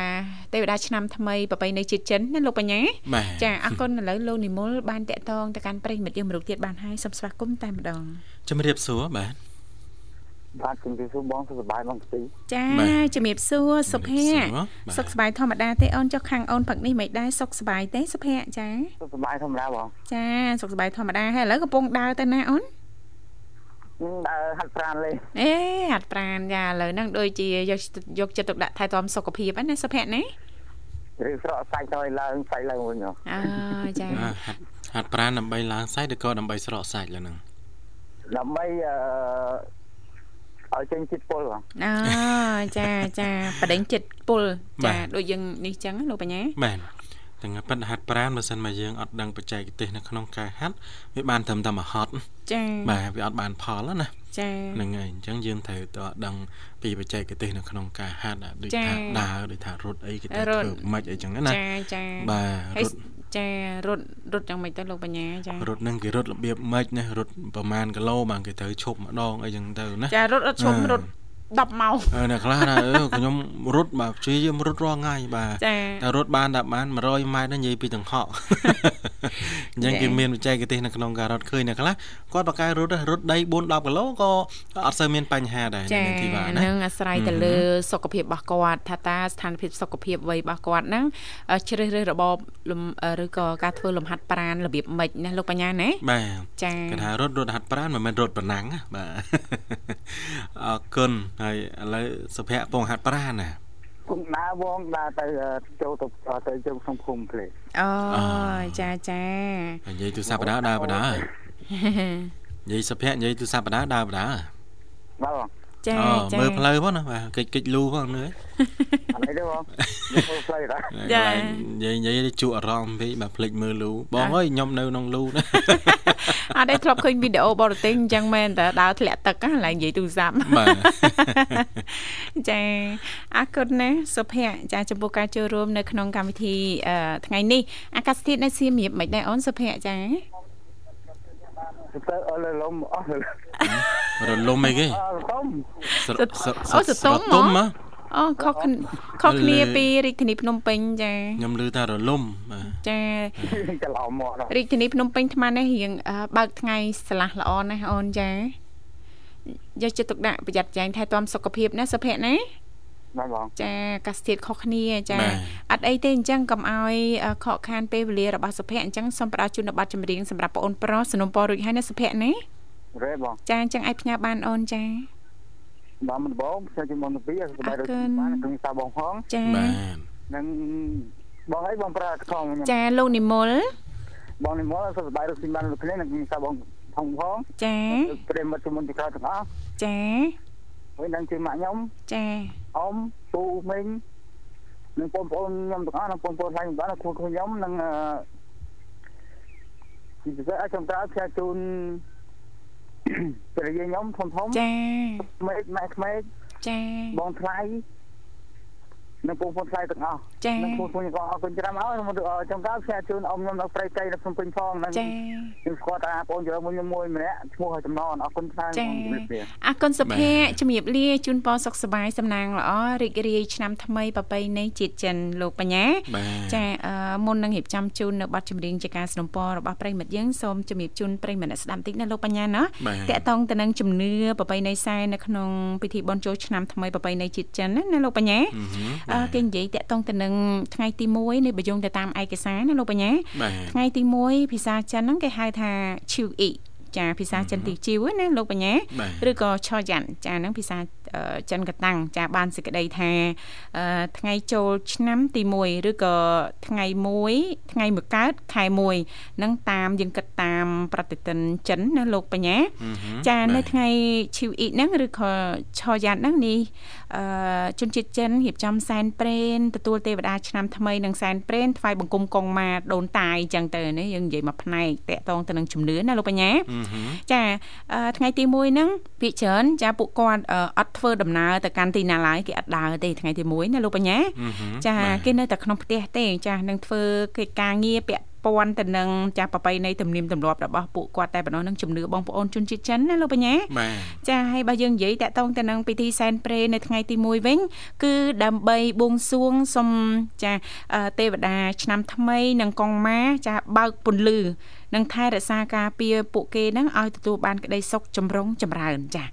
ទេវតាឆ្នាំថ្មីប្រពៃណីជាតិចិនណាលោកបញ្ញាបាទចាអរគុណឥឡូវលោកនិមលបានតាក់ទងទៅកាន់ប្រិយមិត្តយើងមរុកទៀតបានហើយសូមស្វាគមន៍តែម្ដងជំរាបសួរបាទ បាទជំរាបសួរបងសុខសប្បាយបងទីចាបាទជំរាបសួរសុភ័ក្របាទសុខសប្បាយធម្មតាទេអូនចុះខាងអូនផឹកនេះមិនដែរសុខសប្បាយទេសុភ័ក្រចាសុខសប្បាយធម្មតាបងចាសុខសប្បាយធម្មតាហើយឥឡូវកំពុងដើរទៅណាអូនដើរហាត់ប្រាណលេងអេហាត់ប្រាណចាឥឡូវហ្នឹងដូចជាយកយកចិត្តទុកដាក់ថែទាំសុខភាពហ្នឹងណាសុភ័ក្រណាឬស្រកសាច់ទៅឲ្យឡើងសាច់ឡើងវិញហ៎អើចាបាទហាត់ហាត់ប្រាណដើម្បីឡើងសាច់ឬក៏ដើម្បីស្រកសាច់ឡើយហ្នឹងដើម្បីអឺ ឲ្យចេញចិត្តពុលបងអើចាចាបដិញចិត្តពុលចាដូចយើងនេះចឹងណាលោកបញ្ញាបាទ ទាំងប៉ិតហាត់ប្រាណបើសិនមកយើងអត់ដឹងបច្ចេកទេសនៅក្នុងការហាត់វាបានត្រឹមតែមកហត់ចាបាទវាអត់បានផលណាចាហ្នឹងហើយអញ្ចឹងយើងត្រូវតដឹងពីបច្ចេកទេសនៅក្នុងការហាត់ដូចចា៎ថាដើរដូចថារត់អីគេទៅរត់ធ្វើម៉េចអីចឹងណាចាចាបាទហើយរត់ចារត់រត់យ៉ាងម៉េចទៅលោកបញ្ញាចារត់ហ្នឹងគេរត់របៀបម៉េចណារត់ប្រហែលគីឡូបាទគេត្រូវឈប់ម្ដងអីចឹងទៅណាចារត់អត់ឈប់អឺរត់ 10ម៉ោងអឺអ្នកខ្លះណាអឺខ្ញុំរត់បាទព្យាយាមរត់រាល់ថ្ងៃបាទចាតែរត់បានតែបាន100ម៉ែត្រហ្នឹងនិយាយពីទាំងហក អញ្ចឹងចា៎គេមានបច្ចេកទេសនៅក្នុងការរត់ឃើញអ្នកខ្លះគាត់បកកែរត់រត់ដី4 10គីឡូក៏អត់សូវមានបញ្ហាដែរចានៅទីបានណានឹងអាស្រ័យទៅលើសុខភាពរបស់គាត់ថាតើស្ថានភាពសុខភាពវ័យរបស់គាត់ហ្នឹងអឺជ្រើសរើសរបបលំអឺឬក៏ការធ្វើលំហាត់ប្រាណរបៀបម៉េចណាលោកបញ្ញាណាបាទចាគេថារត់រត់ហាត់ប្រាណមិនមែនរត់ប្រណាំងណាបាទអរគុណហើយឥឡូវសុភ័ក្រពងហាត់ប្រាណណា គុំដើរបងដើរទៅចូលទៅទៅជើងក្នុងភូមិភ្លេអូអឺចាចានិយាយទូរស័ព្ទបដាដើរបដានិយាយសុភ័ក្រនិយាយទូរស័ព្ទបដាដើរបដាបាទបង ចាអូចាមើលផ្លូវផងណាបាទកិច្ចកិច្ចលូផងនឿយអត់អីទេបងយកមើលផ្លូវដែរចានិយាយនិយាយជក់អារម្មណ៍ពេកបាទភ្លេចមើលលូបងអើយខ្ញុំនៅក្នុងលូណាអត់ទេធ្លាប់ឃើញវីដេអូបរទេសអញ្ចឹងមែនតើដើរធ្លាក់ទឹកហ្នឹងឡើងនិយាយទូរស័ព្ទបាទចាអរគុណណាស់សុភ័ក្រចាចំពោះការចូលរួមនៅក្នុងកម្មវិធីអឺថ្ងៃនេះអាកាសធាតុនៅសៀមរាបមិនដែរអូនសុភ័ក្រចា ទៅអលលំអស់រលំអីគេអលសុំស្រស្រអូសតុំទុំហ៎ហ៎អូខុសគ្នាខុសគ្នាពីរាជធានីភ្នំពេញចាខ្ញុំឮថារលំបាទចាច្រឡំមកដល់រាជធានីភ្នំពេញថ្មនេះរៀងអឺបើកថ្ងៃស្លាស់ល្អណាស់អូនចាយកចិត្តទុកដាក់ប្រយ័ត្នប្រយែងថែទាំសុខភាពណាសុភ័ក្រណា បាទបងចាអាកាសធាតុខុសគ្នាចាបាទអត់អីទេអញ្ចឹងកុំឲ្យអឺខកខានពេលវេលារបស់សុភ័ក្រអញ្ចឹងសូមផ្ដល់ជូននៅប័ណ្ណចម្រៀងសម្រាប់បងអូនប្រុសสนុំពររួចហើយណាសុភ័ក្រណារេបងចាអញ្ចឹងឲ្យផ្ញើបានអូនចាបាទមិនបងខ្ញុំជំនុំទៅពីសុខសប្បាយដូចបានគ្រឿងសាបងផងចាបាទនិងបងអីបងប្រើខំខ្ញុំចាលោកនិមលបងនេះមកសុខសប្បាយដូចពីបានលោកគ្នានិងគ្រឿងសាបងផងផងចាប្រិមត្តជំនុំទីក្រោយទាំងអស់ចាហើយនឹងជួយម៉ាក់ខ្ញុំចា អ៊ំពូមីងនិងបងប្អូនខ្ញុំទាំងអស់និងបងប្អូនខ្ញុំបានគ្រូខ្ញុំនិងអឺពីពិសេសឲ្យខ្ញុំក្រៅផ្សាយជូនព្រះយាយខ្ញុំធំធំចាក្មេកម៉ែក្មេកចាបងថ្លៃ និងបងប្អូនថ្លៃទាំងអស់ ចា និងគ្រូខ្ញុំក៏អរគុណច្រើនហើយខ្ញុំក្រៅផ្សាយជូនអ៊ំខ្ញុំនៅព្រៃកៃនៅភ្នំពេញផងនិង ចា ខ្ញុំស្គាល់តាបងជើមួយខ្ញុំមួយម្នាក់ឈ្មោះចំណនអរគុណច្រើន ចា បងជំរាបលា អរគុណសុភ័ក្រជំរាបលាជូនពរសុខសប្បាយសំណាងល្អរីករាយឆ្នាំថ្មីប្រពៃណីជាតិចិនលោកបញ្ញា បាទ ចាអឺមុននឹងរៀបចំជូននៅប័ណ្ណចម្រៀងជាការสนับสนุนរបស់ប្រិមិត្តយើងសូមជំរាបជូនប្រិមិត្តអ្នកស្ដាប់បន្តិចណាលោកបញ្ញាណា បាទ តកតងទៅនឹងជំនឿប្រពៃណីសែននៅក្នុងពិធីបុណ្យចូលឆ្នាំថ្មីប្រពៃណីជាតិចិនណាណាលោកបញ្ញា អឺហឹម អឺ គេនិយាយតកតងទៅនឹងថ្ងៃទី1នៃបយងទៅតាមឯកសារណាលោកបញ្ញាបាទថ្ងៃទី1ភាសាចិនហ្នឹងគេហៅថាឈូអ៊ីចាភាសាចិនទីជីវណាលោកបញ្ញាបាទឬក៏ឆយ៉ាន់ចាហ្នឹងភាសាអឺ ចិនកតាំងចាបានសេចក្តីថាអឺថ្ងៃចូលឆ្នាំទី1ឬក៏ថ្ងៃ1ថ្ងៃមួយកើតខែ1ហ្នឹងតាមយើងគិតតាមប្រតិទិនចិនណាលោកបញ្ញាអឺហឹមចានៅបាទថ្ងៃឈីវអ៊ីហ្នឹងឬក៏ឆយ៉ាន់ហ្នឹងនេះអឺជនជាតិចិនរៀបចំសែនព្រេនទទួលទេវតាឆ្នាំថ្មីនិងសែនព្រេនថ្វាយបង្គំកងម៉ាដូនតាយអញ្ចឹងទៅនេះយើងនិយាយមកផ្នែកតកតងទៅនឹងជំនឿណាលោកបញ្ញាអឺហឹមចាអឺថ្ងៃទី1ហ្នឹងភាគច្រើនចាពួកគាត់អឺអត់ធ្វើដំណើរទៅកាន់ទីណាឡើយគេអត់ដើរទេថ្ងៃទី1ណាលោកបញ្ញាអឺហឹមចាបាទគេនៅតែក្នុងផ្ទះទេចានឹងធ្វើកិច្ចការងារពាក់ព័ន្ធទៅនឹងចាប្របីនៃទំនៀមទម្លាប់របស់ពួកគាត់តែប៉ុណ្ណោះនឹងជំនឿបងប្អូនជនជាតិចិនណាលោកបញ្ញាបាទចាហើយបើយើងនិយាយតាក់ទងទៅនឹងពិធីសែនព្រេននៅថ្ងៃទី1វិញគឺដើម្បីបួងសួងសុំចាអឺទេវតាឆ្នាំថ្មីនិងកងម៉ាចាបើកពន្លឺ និងថែរក្សាការពារពួកគេហ្នឹងឲ្យទទួលបានក្តីសុខចម្រុងចម្រើនចា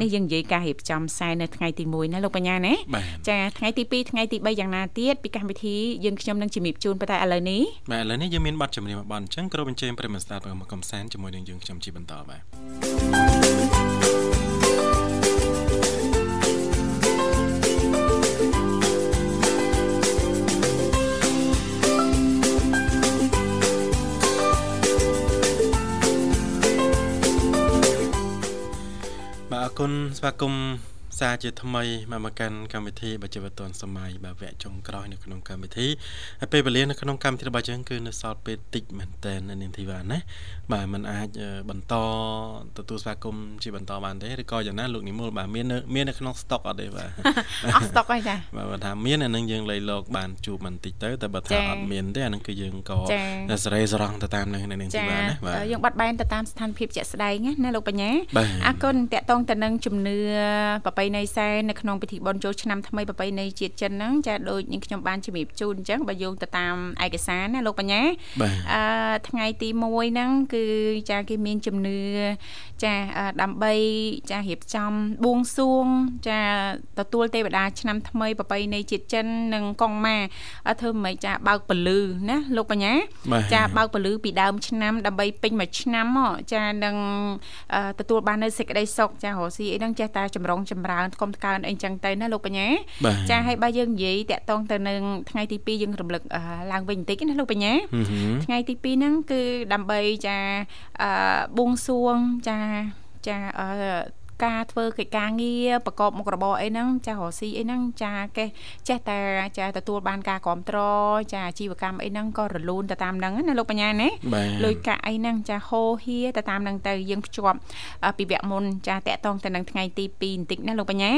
នេះយើងនិយាយការរៀបចំខ្សែនៅថ្ងៃទី1ណាលោកបញ្ញាណាចាថ្ងៃទី2ថ្ងៃទី3យ៉ាងណាទៀតពីកម្មវិធីយើងខ្ញុំនឹងជំរាបជូនប៉ុន្តែឥឡូវនេះបាទឥឡូវនេះយើងមានប័ណ្ណចម្រៀងមួយប័ណ្ណអញ្ចឹងក្រុមអញ្ជើញប្រិមត្តស្ដាប់មកកំសាន្តជាមួយនឹងយើងខ្ញុំជាបន្តបាទ អរគុណស្វាគមន៍ សារជាថ្មីមកមកកាន់កម្មវិធីបច្ចុប្បន្នសម័យបាទវគ្គចុងក្រោយនៅក្នុងកម្មវិធីហើយពេលវេលានៅក្នុងកម្មវិធីរបស់យើងគឺនៅសល់ពេលតិចមែនតើនៅនាងធីវ៉ាណាបាទมันអាចបន្តទទួលស្វាគមន៍ជាបន្តបានទេឬក៏យ៉ាងណាលោកនិមលបាទមានមាននៅក្នុងស្តុកអត់ទេបាទអស់ស្តុកហើយចាបាទបើថាមានអានឹងយើងលៃលោកបានជួបបន្តិចទៅតែបើថាអត់មានទេអានឹងគឺយើងក៏សេរីសរងទៅតាមនឹងនៅនាងធីវ៉ាណាបាទយើងបាត់បែនទៅតាមស្ថានភាពជាក់ស្ដែងណាលោកបញ្ញាអរគុណតកតងទៅនឹងជំនឿប្រពៃណីសែននៅក្នុងពិធីបុណ្យចូលឆ្នាំថ្មីប្រពៃណីជាតិចិនហ្នឹងចាដូចនាងខ្ញុំបានជំរាបជូនអញ្ចឹងបើយោងទៅតាមឯកសារណាលោកបញ្ញាអឺថ្ងៃទី1ហ្នឹងគឺចាគេមានជំនឿចាដើម្បីចារៀបចំបួងសួង ចាទទួលទេវតាឆ្នាំថ្មីប្រពៃណីជាតិចិននិងកងម៉ាធ្វើមិនចាបើកពលឺណាលោកបញ្ញាចាបើកពលឺពីដើមឆ្នាំដើម្បីពេញមួយឆ្នាំចានឹងទទួលបាននៅសេចក្តីសុខចារស់ស៊ីអីហ្នឹងចេះតែចម្រុងចម្រើនកុំកើនអីចឹងទៅណាលោកបញ្ញាចាហើយបើយើងនិយាយតាក់ទងទៅនឹងថ្ងៃទី2យើងរំលឹកឡើងវិញបន្តិចណាលោកបញ្ញាថ្ងៃទី2ហ្នឹងគឺដើម្បីចាបួងសួងចាចា ការធ្វើកិច្ចការងារប្រកបមុខរបរអីហ្នឹងចារស៊ីអីហ្នឹងចាកេះចេះតែចាទទួលបានការគ្រប់គ្រងចាអាជីវកម្មអីហ្នឹងក៏រលូនទៅតាមហ្នឹងណាលោកបញ្ញាណាលុយកាក់អីហ្នឹងចាហោហៀទៅតាមហ្នឹងទៅយើងភ្ជាប់ពីវគ្គមុនចាតកតងទៅនឹងថ្ងៃទី2បន្តិចណាលោកបញ្ញា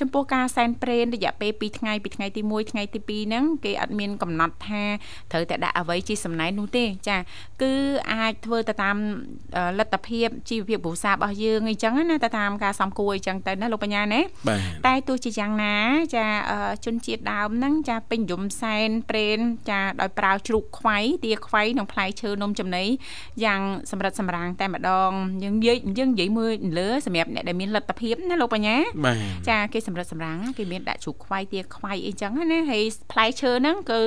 ចំពោះការសែនព្រេនរយៈពេល2ថ្ងៃពីថ្ងៃទី1ថ្ងៃទី2ហ្នឹងគេអត់មានកំណត់ថាត្រូវតែដាក់អ្វីជាសំណែននោះទេចាគឺអាចធ្វើទៅតាមលទ្ធភាពជីវភាពគ្រួសាររបស់យើងអីចឹងណាទៅតាមការសំគួរអីចឹងទៅណាលោកបញ្ញាណាតែទោះជាយ៉ាងណាចាជនជាតិដើមហ្នឹងចាពេញនិយមសែនព្រេនចាដោយប្រើជ្រូកខ្វៃទាខ្វៃនិងផ្លែឈើនំចំណីយ៉ាងសម្រិតសម្រាំងតែម្ដងយើងនិយាយយើងនិយាយមើលលើសម្រាប់អ្នកដែលមានលទ្ធភាពណាលោកបញ្ញាចាគេសម្រិតសម្រាំងគេមានដាក់ជ្រូកខ្វៃទាខ្វៃអីចឹងណាហើយផ្លែឈើហ្នឹងគឺ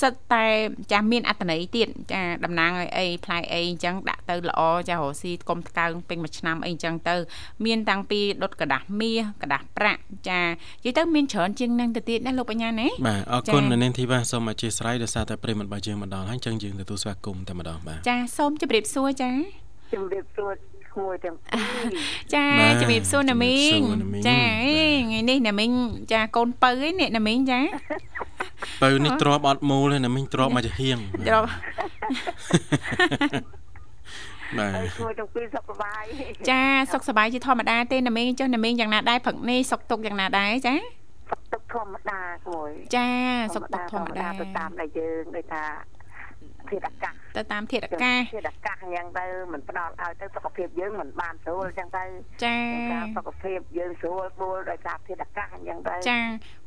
សិតតែចាមានអត្តន័យទៀតចាតំណាងឲ្យអីផ្លែអីអញ្ចឹងដាក់ទៅល្អចារស់ស៊ីកុំថ្កើងពេញមួយឆ្នាំអីអញ្ចឹងទៅ មាតាំងពីដុតกระดาษមាសกระดาษប្រាក់ចានិយាយទៅមានច្រើនជាងនឹងទៅទៀតណាលោកបញ្ញាណាបាទអរគុណនៅនាងធីវ៉ាសូមអធិស្ឋានដោយសារតែប្រិមត្តរបស់យើងមកដល់ហើយអញ្ចឹងយើងទទួលស្វាគមន៍តែម្ដងបាទចាសូមជម្រាបសួរចាជម្រាបសួរក្មួយទាំងពីរចាជំរាបសួរណាមីងចាថ្ងៃនេះណាមីងចាកូនពៅឯនេះណាមីងចាពៅនេះទ្របអត់មូលទេណាមីងទ្របមកចាហៀងទ្រប បាទជួយទាំងពីរសុខសប្បាយចាសុខសប្បាយជាធម្មតាទេណាមីងចុះណាមីងយ៉ាងណាដែរព្រឹកនេះសុខទុកយ៉ាងណាដែរចាសុខទុកធម្មតាគួយចាសុខទុកធម្មតាទៅតាមដែលយើងដូចថាធាតុអាកាសទៅតាមធាតុអាកាសធាតុអាកាសអញ្ចឹងទៅมันផ្ដល់ឲ្យទៅសុខភាពយើងมันបានស្រួលអញ្ចឹងទៅចាការសុខភាពយើងស្រួលបួលដោយសារធាតុអាកាសអញ្ចឹងទៅចា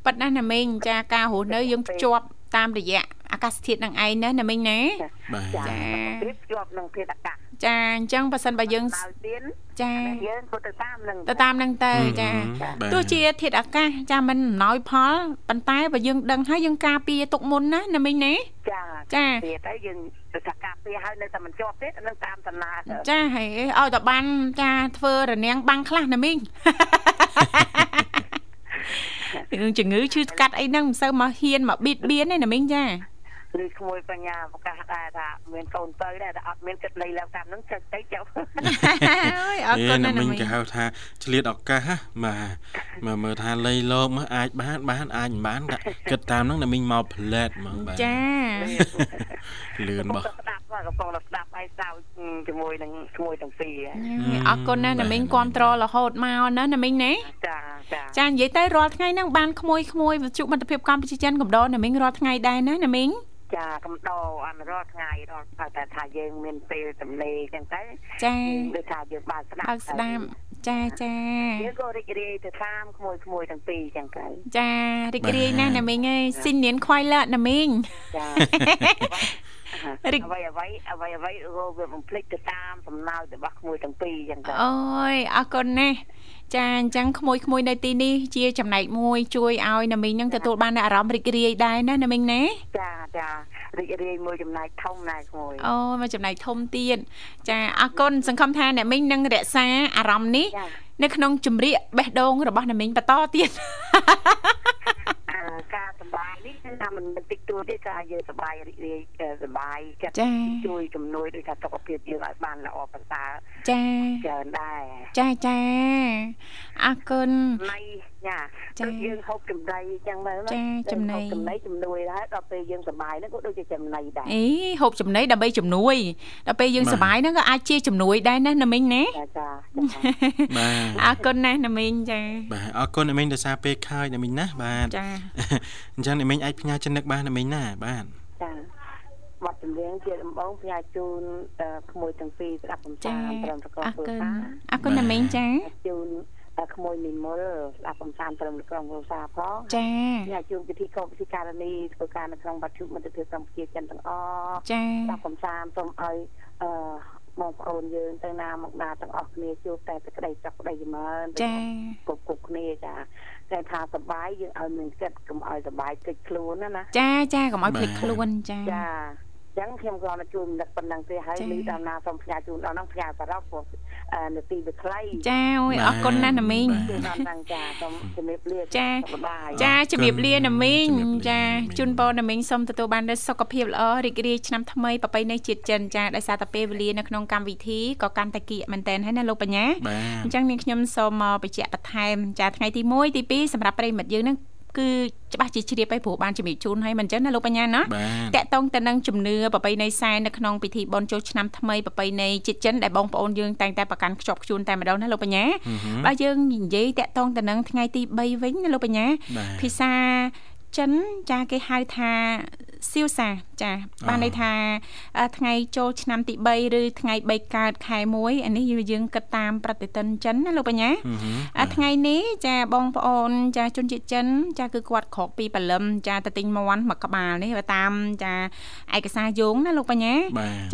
ប៉ិតណាស់ណាមីងចាការរស់នៅយើងភ្ជាប់តាមរយៈអាកាសធាតុនឹងឯងណាណាមីងណាចាភាពភ្ជាប់នឹងធាតុអាកាស ចាអញ្ចឹងបើសិនបើយើងចាយើងក៏ទៅតាមនឹងទៅតាមនឹងទៅចាទោះជាធាតុអាកាសចាមិនអំណោយផលប៉ុន្តែបើយើងដឹងហើយយើងការពារទុកមុនណាណាមីងណាចាចាទៅយើងទៅថាការពារហើយនៅតែមិនជាប់ទេនឹងតាមដំណើរចាហើយឲ្យតែបានចាធ្វើរនាំងបាំងខ្លះណាមីងរឿងជំងឺឈឺស្កាត់អីហ្នឹងមិនសូវមកហ៊ានមកបៀតបៀនទេណាមីងចា ឬក្មួយបញ្ញាប្រកាសដែរថាមានកូនទៅដែរតែអត់មានគិតលៃឡើងតាមហ្នឹងចឹងទៅចុះអើយអរគុណណាស់មិញគេហៅថាឆ្លៀតឱកាសបាទមើលមើលថាលៃលោកមើលអាចបានបានអាចមិនបានគិតតាមហ្នឹងណាមិញមកផ្លែតហ្មងបាទចាលឿនបោះស្ដាប់កំពុងស្ដាប់ឲ្យសៅជាមួយនឹងក្មួយទាំងពីរអរគុណណាស់ណាមិញគ្រប់ត្ររហូតមកណាណាមិញណាចាចាចានិយាយទៅរាល់ថ្ងៃហ្នឹងបានក្មួយក្មួយវិទ្យុមិត្តភាពកម្ពុជាចិនកំដរណាមិញរាល់ថ្ងៃដែរណាណាមិញចាកំដរអនរាល់ថ្ងៃរាល់តែថាយើងមានពេលទំនេរចឹងទៅចាដូចថាយើងបានស្ដាប់ស្ដាប់ចាចាយើងក៏រីករាយទៅតាមក្មួយក្មួយទាំងពីរចឹងទៅចារីករាយណាស់ណាមីងអើយស៊ីននៀនខ្វាយឡាណាមីងចាអ្វីអ្វីអ្វីអ្វីរោវាបំភ្លេចទៅតាមសំណើរបស់ក្មួយទាំងពីរអញ្ចឹងទៅអូយអរគុណណាស់ ចាអញ្ចឹងក្មួយក្មួយនៅទីនេះជាចំណែកមួយ ជួយឲ្យណាមីងនឹងទទួលបានអារម្មណ៍រីករាយដែរណាណាមីងណាចាចារីករាយមួយចំណែកធំណាស់ក្មួយអូមួយចំណែកធំទៀតចាអរគុណសង្ឃឹមថាអ្នកមីងនឹងរក្សាអារម្មណ៍នេះនៅក្នុងចម្រៀកបេះដូងរបស់ណាមីងបន្តទៀត ការសបាយនេះគឺថាមិនតិចតួចទេការយើងសបាយរីករាយសបាយចិត្តជួយជំនួយដូចថាសុខភាពយើងឲ្យបានល្អប្រសើរចាច្រើនដែរចាចាអរគុណណៃចាដូចយើងហូបចំណីអញ្ចឹងមើលចាចំណីចំណីជំនួយដែរដល់ពេលយើងសបាយហ្នឹងក៏ដូចជាចំណីដែរអីហូបចំណីដើម្បីជំនួយដល់ពេលយើងសបាយហ្នឹងក៏អាចជាជំនួយដែរណាណាមីងណាចាចាបាទអរគុណណាស់ណាមីងចាបាទអរគុណណាមីងដោយសារពេលខើចណាមីងណាបាទចាអញ្ចឹងណាមីងអាចផ្ញើចំណឹកបានណាមីងណាបាទចាបទចម្រៀងជាដំបងផ្ញើជូនក្មួយទាំងពីរស្ដាប់កំសាន្តត្រឹមតកធ្វើការអរគុណណាមីងចាជូនក្មួយនិមលស្ដាប់កំសាន្តត្រឹមក្រុងរសាផងចាញ៉ាជូនពិធីកោពិធីការនីធ្វើការនៅក្នុងវត្តជុមិត្តភាពកម្ពុជាចិនទាំងអស់ចាស្ដាប់កំសាន្តសូមឲ្យអឺបងប្អូនយើងទៅណាមកណាទាំងអស់គ្នាជួបតែសេចក្តីសុខក្តីចម្រើនចាគ្រប់គ្រប់គ្នាចា តែថាសបាយយើងឲ្យមានចិត្តកុំឲ្យសបាយគិតខ្លួនណាណាចាចាកុំឲ្យភ្លេចខ្លួនចាចាចឹងខ្ញុំក៏ជួយនឹកប៉ុណ្ណឹងទេហើយលឺដល់ណាសូមផ្ញើជូនដល់ហ្នឹងផ្ញើសរុបព្រោះ នាទីវាខ្លីចាអូយអរគុណណាស់ណាមីងដល់ហ្នឹងចាសូមជំរាបលាចាចាជំរាបលាណាមីងចាជូនពរណាមីងសូមទទួលបាននូវសុខភាពល្អរីករាយឆ្នាំថ្មីប្រពៃណីជាតិចិនចាដោយសារតែពេលវេលានៅក្នុងកម្មវិធីក៏កាន់តែគៀកមែនតែនហើយណាលោកបញ្ញាអញ្ចឹងនាងខ្ញុំសូមមកបញ្ជាក់បន្ថែមចាថ្ងៃទី1ទី2សម្រាប់ប្រិមិត្តយើងនឹង គឺច្បាស់ជាជ្រាបហើយព្រោះបានជំរាបជូនហើយមិនចឹងណាលោកបញ្ញាណាតកតងទៅនឹងជំនឿប្រពៃណីសែននៅក្នុងពិធីបុណ្យចូលឆ្នាំថ្មីប្រពៃណីជាតិចិនដែលបងប្អូនយើងតែងតែប្រកាន់ខ្ជាប់ខ្ជួនតែម្ដងណាលោកបញ្ញាបើយើងនិយាយតកតងទៅនឹងថ្ងៃទី3វិញណាលោកបញ្ញាភាសា ចិនចាគេហៅថាសៀវសាចាបានន័យថាថ្ងៃចូលឆ្នាំទី3ឬថ្ងៃ3កើតខែ1អានេះយើងគិតតាមប្រតិទិនចិនណាលោកបញ្ញាថ្ងៃនេះចាបងប្អូនចាជនជាតិចិនចាគឺគាត់ក្រកពីបលឹមចាទៅទិញមាន់មួយក្បាលនេះតាមចាឯកសារយោងណាលោកបញ្ញា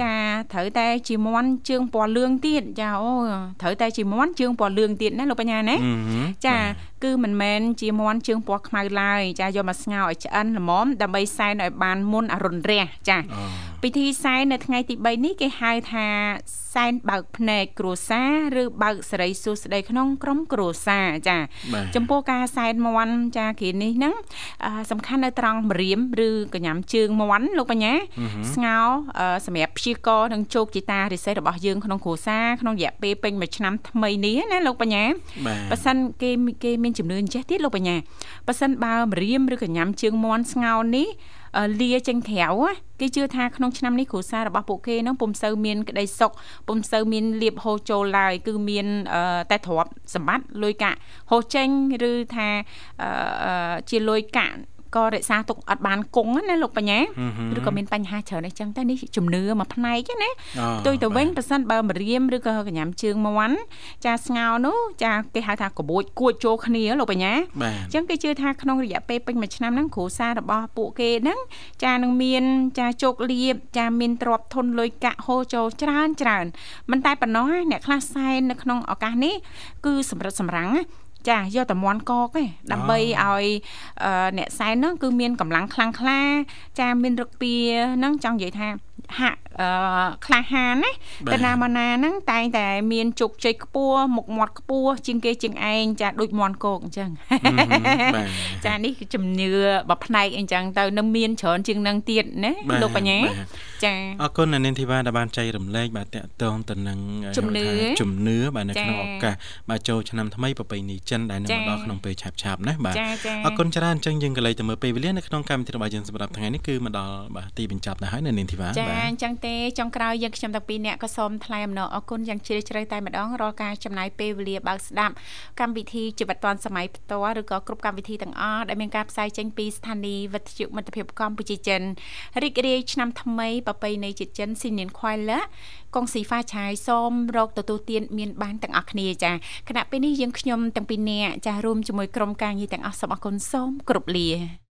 ចាត្រូវតែជាមាន់ជើងពណ៌លឿងទៀតចាអូត្រូវតែជាមាន់ជើងពណ៌លឿងទៀតណាលោកបញ្ញាណាចាគឺមិនមែនជាមាន់ជើងពណ៌ខ្មៅឡើយចាយកមកស្ងោរឲ្យឆ្អិនល្មមដើម្បីសែនឲ្យបានមុនអរុណរះចា ពិធីសែននៅថ្ងៃទី3នេះគេហៅថាសែនបើកភ្នែកគ្រួសារឬបើកសេរីសួស្តីក្នុងក្រុមគ្រួសារចាចំពោះការសែនមន់ចាគ្រានេះហ្នឹងសំខាន់នៅត្រង់ម្រាមឬកញ្ញាំជើងមន់លោកបញ្ញាស្ងោសម្រាប់ព្យាករនិងជោគជតារិស័យរបស់យើងក្នុងគ្រួសារក្នុងរយៈពេលពេញមួយឆ្នាំថ្មីនេះណាលោកបញ្ញាបើសិនគេគេមានជំនឿអញ្ចេះទៀតលោកបញ្ញាបើសិនបើម្រាមឬកញ្ញាំជើងមន់ស្ងោនេះ លាចេញក្រៅគេជឿថាក្នុងឆ្នាំនេះគ្រួសាររបស់ពួកគេនឹងពុំសូវមានក្តីសុខពុំសូវមានលៀបហូរចូលឡើយគឺមានតែទ្រព្យសម្បត្តិលុយកាក់ហូរចេញឬថាជាលុយកាក់ ក៏រក្សាទុកអត់បានគង់ណាលោកបញ្ញាឬក៏មានបញ្ហាច្រើនអីចឹងតែនេះជំនឿមួយផ្នែកណាទុយទៅវិញប៉ះសិនបើមរៀមឬក៏កញ្ញាំជើងមន់ចាស្ងោនោះចាគេហៅថាកបួចគួចចូលគ្នាលោកបញ្ញាអញ្ចឹងគេជឿថាក្នុងរយៈពេលពេញមួយឆ្នាំហ្នឹងគ្រួសាររបស់ពួកគេហ្នឹងចានឹងមានចាជោគលាភចាមានទ្រព្យធនលុយកាក់ហូរចូលច្រើនច្រើនមិនតែប៉ុណ្ណោះអ្នកខ្លះសែននៅក្នុងឱកាសនេះគឺសម្រិតសម្រាំង ចាយកតែមន់កកឯងដើម្បីឲ្យអ្នកសែនហ្នឹងគឺមានកម្លាំងខ្លាំងក្លា ចាមានរឹកពីហ្នឹងចង់និយាយថា ហាក់អឺក្លាហានណាតែណាមកណាហ្នឹងតែងតែមានជោគជ័យខ្ពស់មុខមាត់ខ្ពស់ជាងគេជាងឯងចាដូចមន់គោកអញ្ចឹងចានេះគឺជំនឿបើផ្នែកអញ្ចឹងទៅនឹងមានច្រើនជាងនឹងទៀតណាលោកបញ្ញាចាអរគុណនាងធីវ៉ាដែលបានចែករំលែកបាទតកតងទៅនឹងជំនឿជំនឿបាទនៅក្នុងឱកាសបាទចូលឆ្នាំថ្មីប្រពៃណីចិនដែលនឹងមកដល់ក្នុងពេលឆាប់ឆាប់ណាបាទអរគុណច្រើនអញ្ចឹងយើងក៏លេចទៅមើលពេលវេលានៅក្នុងកម្មវិធីរបស់យើងសម្រាប់ថ្ងៃនេះគឺមកដល់បាទទីបញ្ចប់ទៅហើយនៅនាងធីវ៉ាបាទចាអញ្ចឹងទេចុងក្រោយយើងខ្ញុំទាំងពីរអ្នកក៏សូមថ្លែងអំណរអគុណយ៉ាងជ្រាលជ្រៅតែម្ដងរាល់ការចំណាយពេលវេលាបើកស្ដាប់កម្មវិធីជីវិតឌွန်សម័យផ្ទាល់ឬក៏គ្រប់កម្មវិធីទាំងអស់ដែលមានការផ្សាយចេញពីស្ថានីយ៍វិទ្យុមិត្តភាពកម្ពុជាចិនរីករាយឆ្នាំថ្មីប្រពៃណីជាតិចិនស៊ីនៀនខ្វៃឡាកងស៊ីហ្វាឆាយសូមរកទទួលទានមានបានទាំងអស់គ្នាចាខណៈពេលនេះយើងខ្ញុំទាំងពីរនាក់ចារួមជាមួយក្រុមការងារទាំងអស់សូមអរគុណសូមគោរពលា